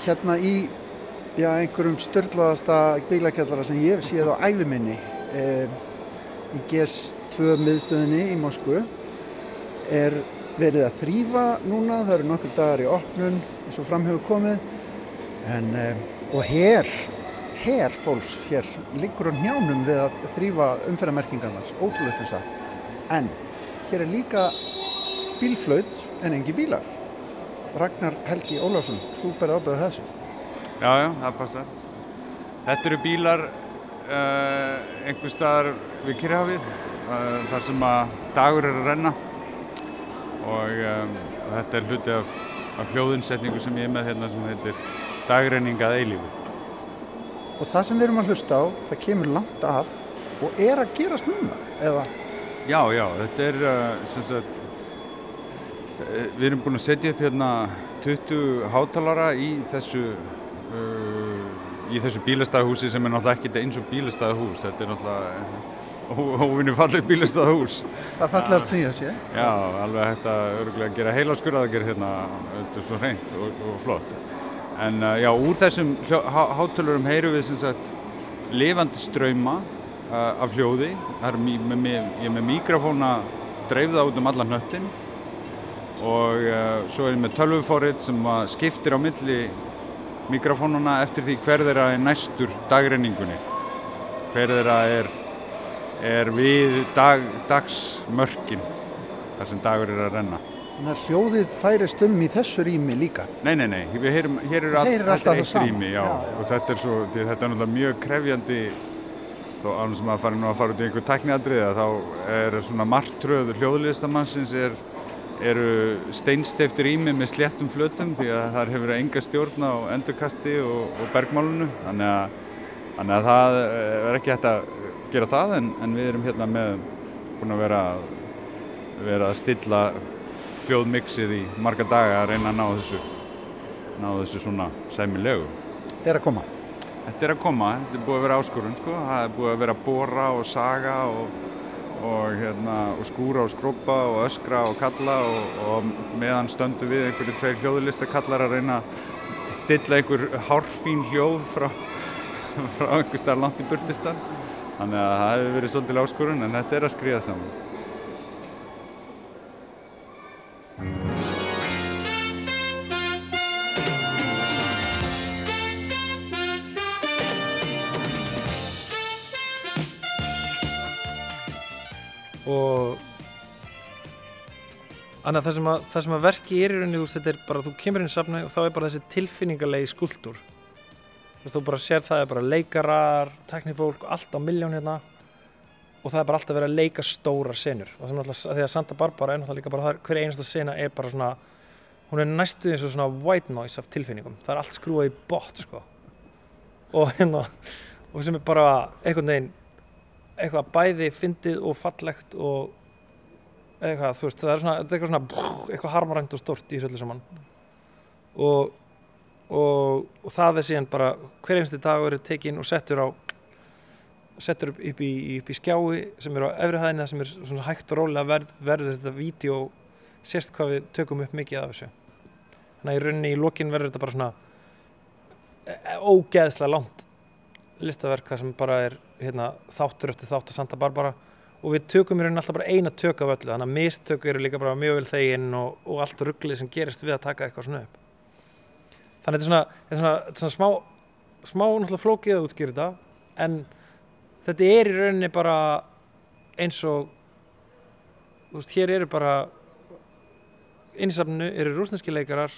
Hérna í já, einhverjum störtlaðasta bílakjallara sem ég hef séð á æfiminni eh, í GS2 miðstöðinni í Moskvu er verið að þrýfa núna, það eru nokkur dagar í opnun eins og framhefur komið. En, eh, og hér hér fólks hér liggur á njánum við að þrýfa umferðamerkingarnar, ótrúlegt þess að en hér er líka bílflaut en engi bílar. Ragnar Helgi Ólafsson, þú berði ábyrða þessu Já, já, það passar. Þetta eru bílar uh, einhver staðar við Kyrrahafið, uh, þar sem að dagur er að renna og um, þetta er hluti af, af hljóðinsetningu sem ég er með hérna sem heitir Dagrenningað eilífu. og það sem við erum að hlusta á, það kemur langt að og er að gerast núna eða, Já, já, þetta er uh, sem sagt, við erum búin að setja upp hérna 20 hátalara í þessu, í þessu bílastæðahúsi sem er náttúrulega ekkert eins og bílastæðahús, þetta er náttúrulega óvinni fallið bílastæðahús. það fallar sem ég sé Já, alveg hægt að örgulega gera heila skurðaðgerð hérna, þetta er svo hreint og, og flott. en uh, já, úr þessum hátölurum heyru við sem sagt lifandi ströyma uh, af hljóði. Er með, með, ég er með mikrofóna dreifða út um allan hnöttin og uh, svo er ég með tölvufórið sem skiptir á milli mikrofónuna eftir því hver þeirra er næstur dagrenningunni. Hver þeirra er, er við dag, dagsmörkin þar sem dagur er að renna. Þannig að hljóðið færist um í þessu rými líka? Nei, nei, nei, við heyrum, hér eru alltaf eitt rými, já, já, og þetta er svo, þetta er náttúrulega mjög krefjandi, þó ánum sem að fara nú að fara út í einhver tekniadriða, þá er svona margtröð hljóðlistamannsins er, eru steinsteftir rými með sléttum flötum, því að það hefur enga stjórn á endurkasti og, og bergmálunu, þannig að, þannig að það er ekki hægt að gera það, en, en við erum hérna með, búin að vera, vera að stilla hljóðmixið í marga daga að reyna að ná þessu, ná þessu svona sæmilegu. Þetta er að koma? Þetta er að koma, þetta er búið að vera áskorun sko, það er búið að vera að bóra og saga og, og, hérna, og skúra og skrópa og öskra og kalla og, og meðan stöndu við einhverju tveir hljóðlistakallar að reyna að stilla einhver hárfín hljóð frá, frá einhver starf langt í burtistan. Þannig að það hefur verið svolítið áskorun en þetta er að skriða saman. Og Þannig að það sem að, það sem að verki er í rauninni, þú veist, þetta er bara, þú kemur inn í safni og þá er bara þessi tilfinningarlegi skuldur. Þú veist, þú bara sér það er bara leikarar, teknifólk, allt á miljón hérna og það er bara alltaf verið að leika stóra senur. Og er náttúrulega, því að Santa Barbara er náttúrulega líka bara, það, hver einasta sena er bara svona, hún er næstuð eins og svona white noise af tilfinningum. Það er allt skrúað í bot, sko. Og hérna, og sem er bara einhvern veginn, eitthvað bæði fyndið og fallegt og eitthvað, þú veist, það er svona eitthvað svona, eitthvað harmarænt og stort í svolítið saman. Og, og, og það er síðan bara hver einstu dag verið tekinn og settur á settur upp, upp, í, upp í skjái sem er á efrihæðina sem er svona hægt og rólega verð, verður þetta vídeo sérst hvað við tökum upp mikið af þessu. Þannig að í rauninni í lokin verður þetta bara svona e, ógeðslega langt listaverka sem bara er hérna, þáttur eftir þátt að Santa Barbara. Og við tökum í rauninni alltaf bara eina tök af öllu þannig að mistök eru líka bara mjög vel þeginn og, og allt rugglið sem gerist við að taka eitthvað svona upp. Þannig þetta er er svona, þetta er svona smá smá náttúrulega flókið að útskýra þetta en þetta er í rauninni bara eins og þú veist, hér eru bara einsafnu eru rúsneski leikarar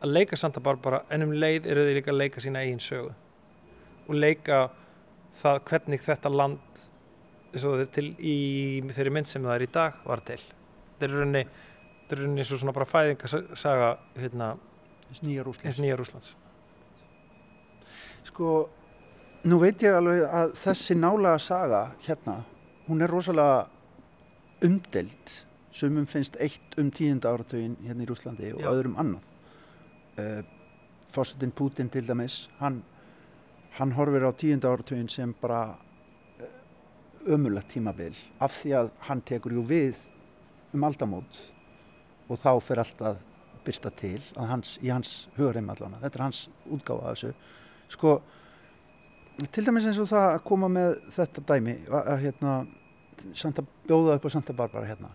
að leika Santa Barbara en um leið eru þeir líka að leika sína eigin sögu og leika það hvernig þetta land eins til í þeirri mynd sem það er í dag var til þetta er rauninni er rauninni svo svona bara fæðingasaga hérna hins nýja Rúslands. sko nú veit ég alveg að þessi nálega saga hérna hún er rosalega umdelt sumum finnst eitt um tíunda áratögin hérna í Rúslandi og Já. öðrum annað uh, Fossetin Putin til dæmis hann, hann horfir á tíunda áratögin sem bara ömulegt tímabil af því að hann tekur jú við um aldamót og þá fyrir allt að byrsta til hans, í hans hugareim allana þetta er hans útgáfa þessu. Sko, til dæmis eins og það að koma með þetta dæmi að, hérna Santa, bjóða upp á Santa Barbara hérna.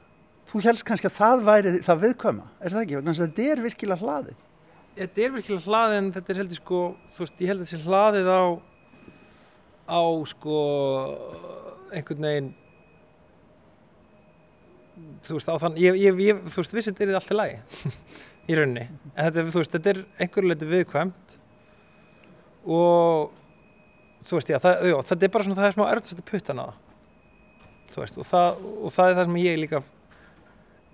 Þú helst kannski að það væri það viðkvæma er það ekki, þess að þetta er virkilega hlaðið þetta er virkilega hlaðið en þetta er heldur sko þú veist, ég held að þetta sé hlaðið á á sko einhvern veginn þú veist, á þann ég, ég, ég, þú veist, vissið er þetta alltaf lægi í rauninni, en þetta, þú veist, þetta er einhverju leiti viðkvæmt og þú veist, já, það, já, þetta er bara svona það er smá erft að á það þú veist, og það, og það er það sem ég líka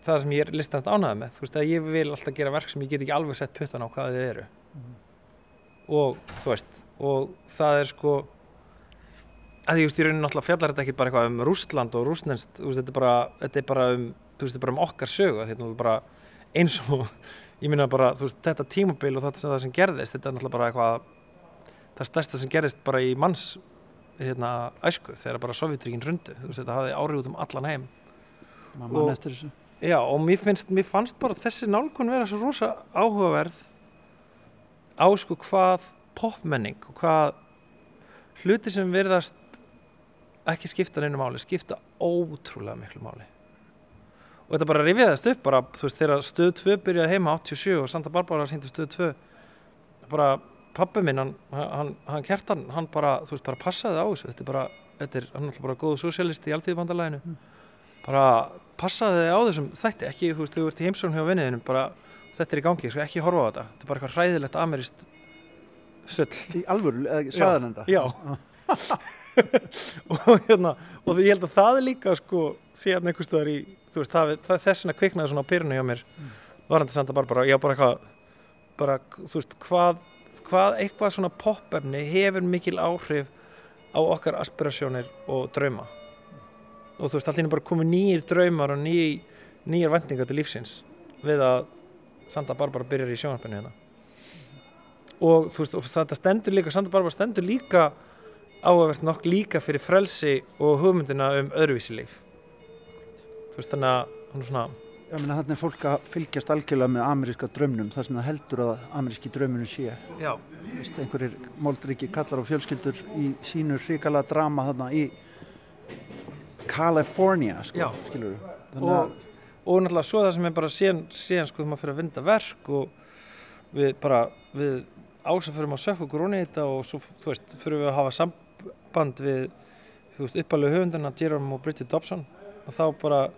það sem ég er listast ánægð með. Þú veist, að ég vil alltaf gera verk sem ég get ekki alveg sett puttan á hvað þið eru. Og þú veist og það er sko að því, þú veist, í rauninni náttúrulega fjallar þetta ekki bara eitthvað um Rússland og rússnenst, þú veist, þetta er bara, þetta er bara um, þú veist, þetta er bara um okkar sögu, þetta er bara eins og, ég minna bara, þú veist, þetta tímabil og þetta sem, það sem gerðist, þetta er náttúrulega bara eitthvað, það stærsta sem gerðist bara í manns, hérna, æsku, þegar bara Sovjetríkin rundu, þú veist, þetta hafði áhrif út um allan heim. mann Og- eftir þessu Já, og mér finnst, mér fannst bara þessi nálgun vera svo rosa áhugaverð á sko hvað popmenning og hvað hluti sem virðast ekki skipta neinu máli, skipta ótrúlega miklu máli. Og þetta bara rifiðast upp bara, þú veist, þegar stöð 2 byrjaði heima 87 og Santa Barbara síndi stöð 2 bara pappi minn, hann, hann, hann kertan hann bara, þú veist, bara passaði á þessu. Þetta er bara, þetta er, hann er alltaf bara góð sosialist í alltíðbandalæginu mm. bara passaði á þessum þætti ekki, þú veist, þú ert í heimsókn hjá vinniðinu bara, þetta er í gangi, sko, ekki horfa á þetta. Þetta er bara eitthvað hræðilegt amerist söll Í alvöru, eða sagðan enda Já. Og hérna og ég held að það er líka sko síðan einhvers stöðar í veist, það, það, þess vegna kviknaði svona á pyrinu hjá mér. Mm. varandi Santa Barbara já bara eitthvað bara þú veist hvað, hvað eitthvað svona popefni hefur mikil áhrif á okkar aspirasjónir og drauma og þú veist allir bara komið nýjir draumar og ný, nýjir vendingar til lífsins við að Santa Barbara byrjar í sjónarpennu hérna. Og þú veist og þetta stendur líka Santa Barbara stendur líka áhugavert nokk líka fyrir frelsi og hugmyndina um öðruvísi líf. Þú veist þannig að hann er svona Já, menna þannig er fólk að fylgjast algjörlega með ameríska draumnum þar sem það heldur að ameríski drauminu sé. Já. Vist, einhverjir moldriki kallar og fjölskyldur í sínu hrikala drama þarna í California sko, skilur við og, og náttúrulega svo það sem er bara síðan, síðan sko þegar maður fyrir að vinda verk og við bara við að sökka okkur onni í þetta og svo þú veist fyrir við að hafa sam, samband við uppalegu höfunduna Jerome og Bridget Dobson. Og þá bara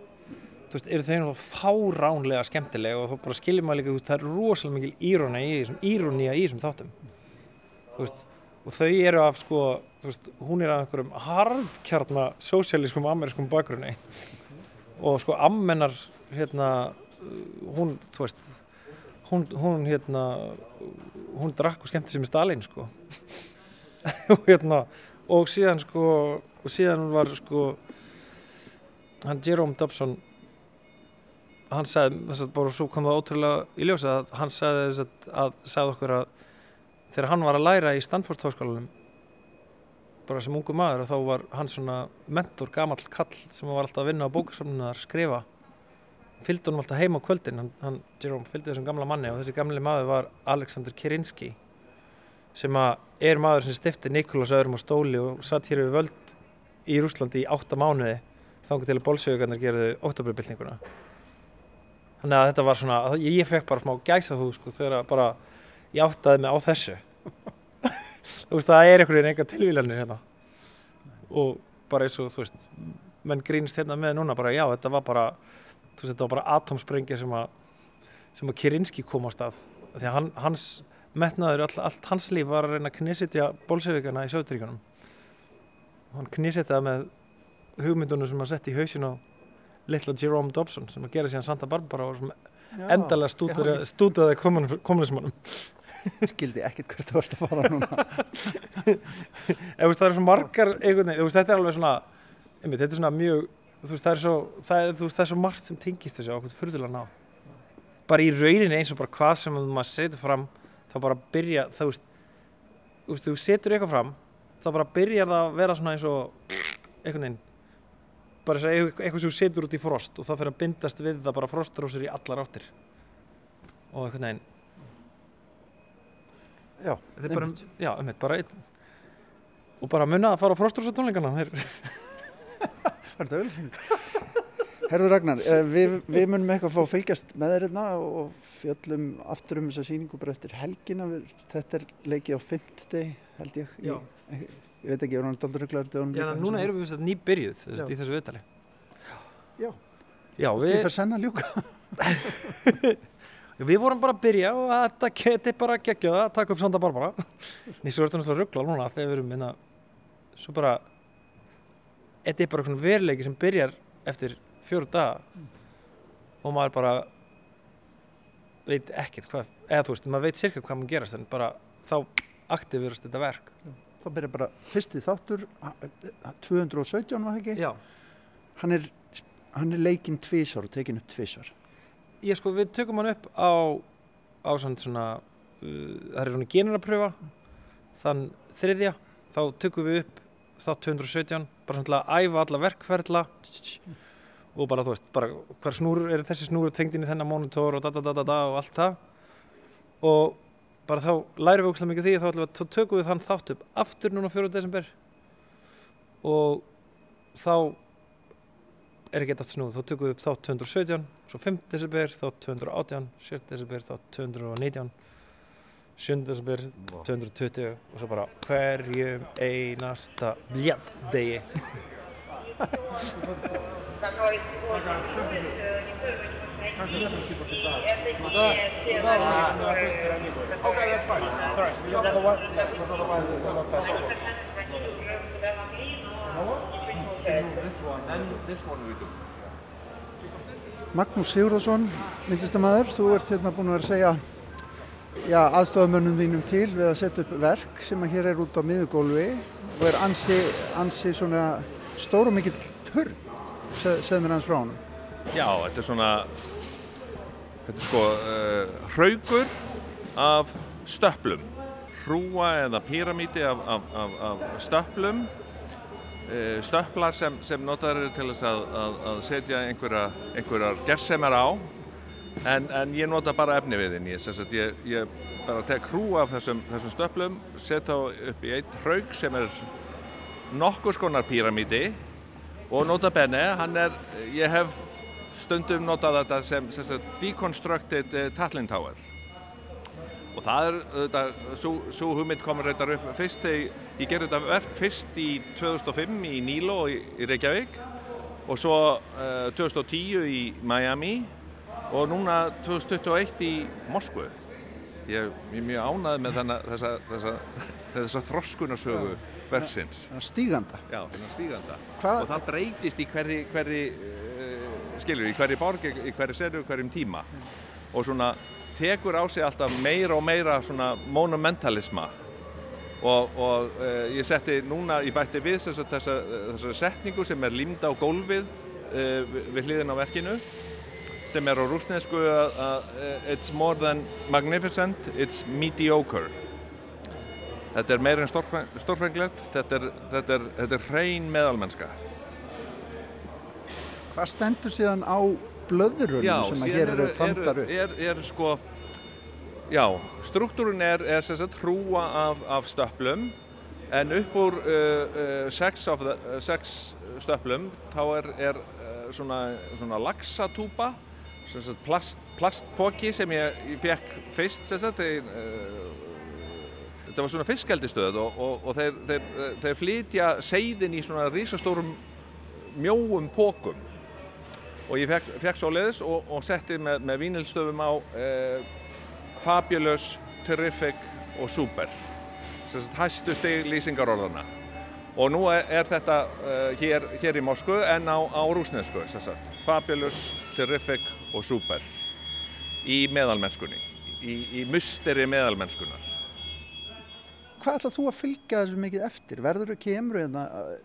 þú veist, eru þau fáránlega skemmtilega og þá bara skiljum maður líka, veist, það er rosalega mikil írónía í þessum, írónía í þessum þáttum. Þú veist, og þau eru af sko, þú veist, hún er af einhverjum hardkjarna sósialískum amerískum bakgrunni. Og sko ammennar hérna hún, þú veist hún, hún hérna hún drakk og skemmti sem í Stalin sko. Og hérna og síðan sko og síðan var sko hann Jerome Dobson hann sagði, þess að bara svo kom það ótrúlega í ljósa að hann sagði þess að, að sagði okkur að þegar hann var að læra í Stanford háskólanum bara sem ungu maður og þá var hann svona mentor, gamall kall sem var alltaf að vinna á bókarsamlinu að skrifa. Fylgdi honum alltaf heim á kvöldin hann, hann Jerome, fylgdi þessum gamla manni og þessi gamli maður var Alexander Kirinski sem að er maður sem stifti Nikolás öðrum á stóli og satt hér við völd í Rúslandi í átta mánuði þannig til að bólsögugarnir gerðu oktoberbyltinguna þannig að þetta var svona ég fekk bara smá gæsa þú sko þegar bara ég áttaði mig á þessu þú veist það er einhvern veginn enga tilvílanir hérna. Og bara eins og þú veist menn grínst hérna með núna bara já þetta var bara veist þetta var bara atomsprengja sem að sem að Kirinski kom á stað því að hans metnaður, all, allt hans líf var að reyna að knisitja bólsevíkana í sögutríkunum hann knisitjaði með hugmyndunum sem hann sett í hausin á litla Jerome Dobson sem að gera síðan Santa Barbara og endalega stútaði kommunismannum skildi ekkert hvert þú varst að fara núna. Eða það er svo margar einhvern veginn, þetta er alveg svona einmitt, þetta er svona mjög veist, það, er svo, það, er, veist, það er svo margt sem tengist þessu á hvernig fyrirlega ná bara í rauninni eins og bara hvað sem maður setur fram þá bara byrja þá veist, þú veist, þú setur eitthvað fram þá bara byrjar það að vera svona eins og einhvern veginn bara eitthvað sem setur út í frost og það fyrir að bindast við það bara frostrósir í allar áttir og einhvern veginn Já, þetta bara, já, einmitt, bara einn og bara munna að fara á frostrósa tónleikana þeir Það er þetta auðvitað Herður Ragnar, eh, við, við munum eitthvað að fá að fylgjast með þér hérna og fjöllum aftur um þessa síningu bara eftir helgina. Þetta er leikið á fymtudegi held ég. Já. Ég, veit ekki, er náttúrulega aldrei rugglaður. Já, núna erum við nýbyrjuð í þessu viðtali. Já. Já, við... Þið fær senna ljúka. við vorum bara að byrja og þetta geti bara geggjað að taka upp Santa Barbara. Nýstur verður náttúrulega ruggla núna þegar við erum minna, hérna, svo bara, þetta er bara veruleiki sem byrjar eftir fjóru daga mm. og maður bara veit ekkert hvað eða þú veist, maður veit sirka hvað maður gerast en bara þá aktivirast þetta verk þá byrja bara fyrsti þáttur 217 var það ekki? Já. Hann er, hann er leikinn tvísvar og tekinn upp tvísvar ég sko, við tökum hann upp á á svona uh, það er svona generapröfa þann þriðja, þá tökum við upp þátt 217, bara svona til að æfa alla verkferðla og bara þú veist, bara hver snúr er þessi snúr tengd inn í þennan mónitor og da da da da da og allt það. Og bara þá lærum við ógslag mikið af því þá, þá tökum við þann þátt upp aftur núna 4. desember og þá er ekki eftir snúð, þá tökum við upp þátt 217 svo 5. desember, þátt 218 7. desember, þátt 219 7. desember 220 og svo bara hverjum einasta bljart degi Magnús Sigurðarsson, myndlistamæður, þú ert hérna búin að vera að segja já, aðstofamönnum þínum til við að setja upp verk sem að hér er út á miðugólfi og er ansi, ansi svona stór og mikill törn, Se, segð mér hans frá hann. Já, þetta er svona, þetta er sko uh, hraugur af stöplum, hrúa eða píramíti af, af, af, af stöplum, uh, stöplar sem, sem notaður eru til þess að, að, að setja einhverja, einhverjar gersemar á, en, en ég nota bara efni við þinn, ég, ég, bara tek hrúa af þessum, þessum stöplum, setja upp í einn hraug sem er nokkur skonar píramíti og nota bene, hann er, ég hef stundum notað þetta sem, sem, sem deconstructed uh, Tatlin Tower og það er þetta, svo hugmynd komur þetta upp fyrst þegar ég gerði þetta verk fyrst í 2005 í Nílo í, í Reykjavík og svo uh, 2010 í Miami og núna 2021 í Moskvu ég er mjög ánað með þennan, þessa, þessa, þessa þroskunarsögu verksins. Stíganda. Já, stíganda. Og það breytist í hverri, hverri uh, skilur, í hverri borg, í hverri seru, hverjum tíma. Og svona tekur á sig alltaf meira og meira svona monumentalisma. Og, og uh, ég setti núna, ég bætti við þessa, þessa, þessa setningu sem er límda á gólfið uh, við hliðin á verkinu sem er á rúsnesku að it's more than magnificent, it's mediocre. Þetta er meira en stórfenglegt, þetta er hrein meðalmennska. Hvað stendur síðan á blöðurunum sem að hér eru þandar upp? Já, er, er sko, já, struktúrun er, er sem sagt hrúa af, af stöplum en upp úr uh, uh, sex, the, uh, sex stöplum þá er, er svona, svona laxatúpa, plast, plastpóki sem ég, ég fekk fyrst sem sagt þegar þetta var svona fiskaldistöð og, og, og þeir, þeir, þeir flytja seiðin í svona rísastórum mjóum pókum og ég fekk, fekk svo leiðis og, og setti með, með vínilstöfum á eh, Fabulous, Terrific og Super. Hæstu stig lýsingarorðana og nú er, er þetta uh, hér, hér í Moskvu en á, á rúsnesku Fabulous, Terrific og Super. Í meðalmennskunni. Í, í musteri meðalmennskunar hvað ætlað þú að fylgja þessu mikið eftir? Verður þú kemur eða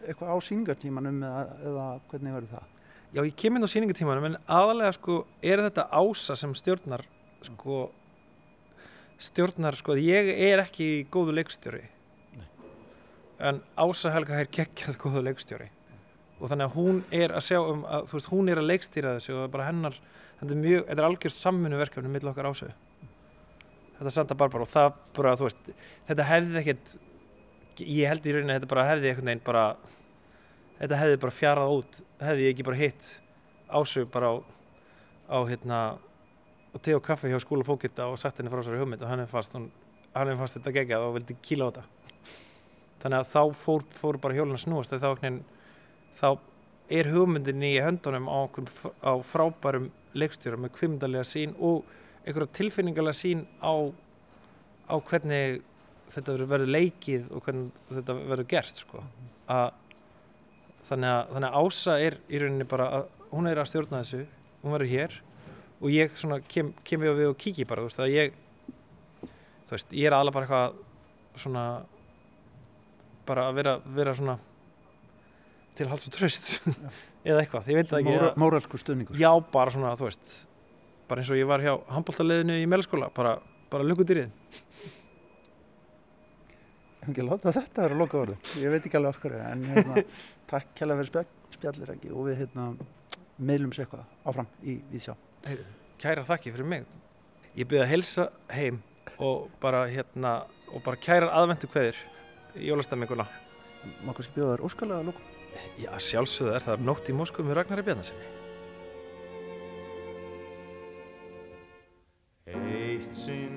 eitthvað á síningartímanum eða, eða hvernig verður það? Já, ég kemur inn á síningartímanum en aðalega sko er þetta ása sem stjórnar sko stjórnar sko, ég er ekki góðu leikstjóri. Nei. en ása Helga er geggjað góðu leikstjóri. Og þannig að hún er að sjá um að, þú veist, hún er að leikstýra þessu og það er bara hennar, þetta er mjög, þetta er algjörst samfunnu verkefni mill okkar ásöðu þetta Santa Barbara og það bara, þú veist, þetta hefði ekkert, ég held í rauninni að þetta bara hefði einhvern veginn bara, þetta hefði bara fjarað út, hefði ég ekki bara hitt ásög bara á, á hérna, á te og kaffe hjá skóla fókitta og sagt henni frá sér í hugmynd og hann er fast, hún, hann er fast þetta gegjað og vildi kíla á þetta. Þannig að þá fór, fór bara hjólun að snúast þá, þá er hugmyndin í höndunum á, á frábærum leikstjórum með kvimdalega sín og einhverja tilfinningarlega sín á, á hvernig þetta verður leikið og hvernig þetta verður gert sko. að, þannig, að, þannig að Ása er í rauninni bara að hún er að stjórna þessu hún verður hér og ég kem, kem við og við og kíki bara þú veist, ég, þú veist, ég er alveg bara eitthvað svona bara að vera, vera svona til hals og tröst eða eitthvað, ég veit það ekki Móralsku stöðningur Já, bara svona, þú veist bara eins og ég var hjá handbóltaleðinu í meðlaskóla bara, bara Ég hef ekki látað þetta vera loka orðu ég veit ekki alveg af hverju en hérna, takk kælega fyrir spjall, spjallir ekki og við hérna, meðlum sér eitthvað áfram í Víðsjá Kæra þakki fyrir mig. Ég byrði að helsa heim og bara hérna og bara kærar aðvendu kveðir í jólastemminguna Má kannski bjóða þér óskalega að lókum? Já, sjálfsögðu er það nótt í Moskvu með Ragnari Bjarnasinni Eitt sinn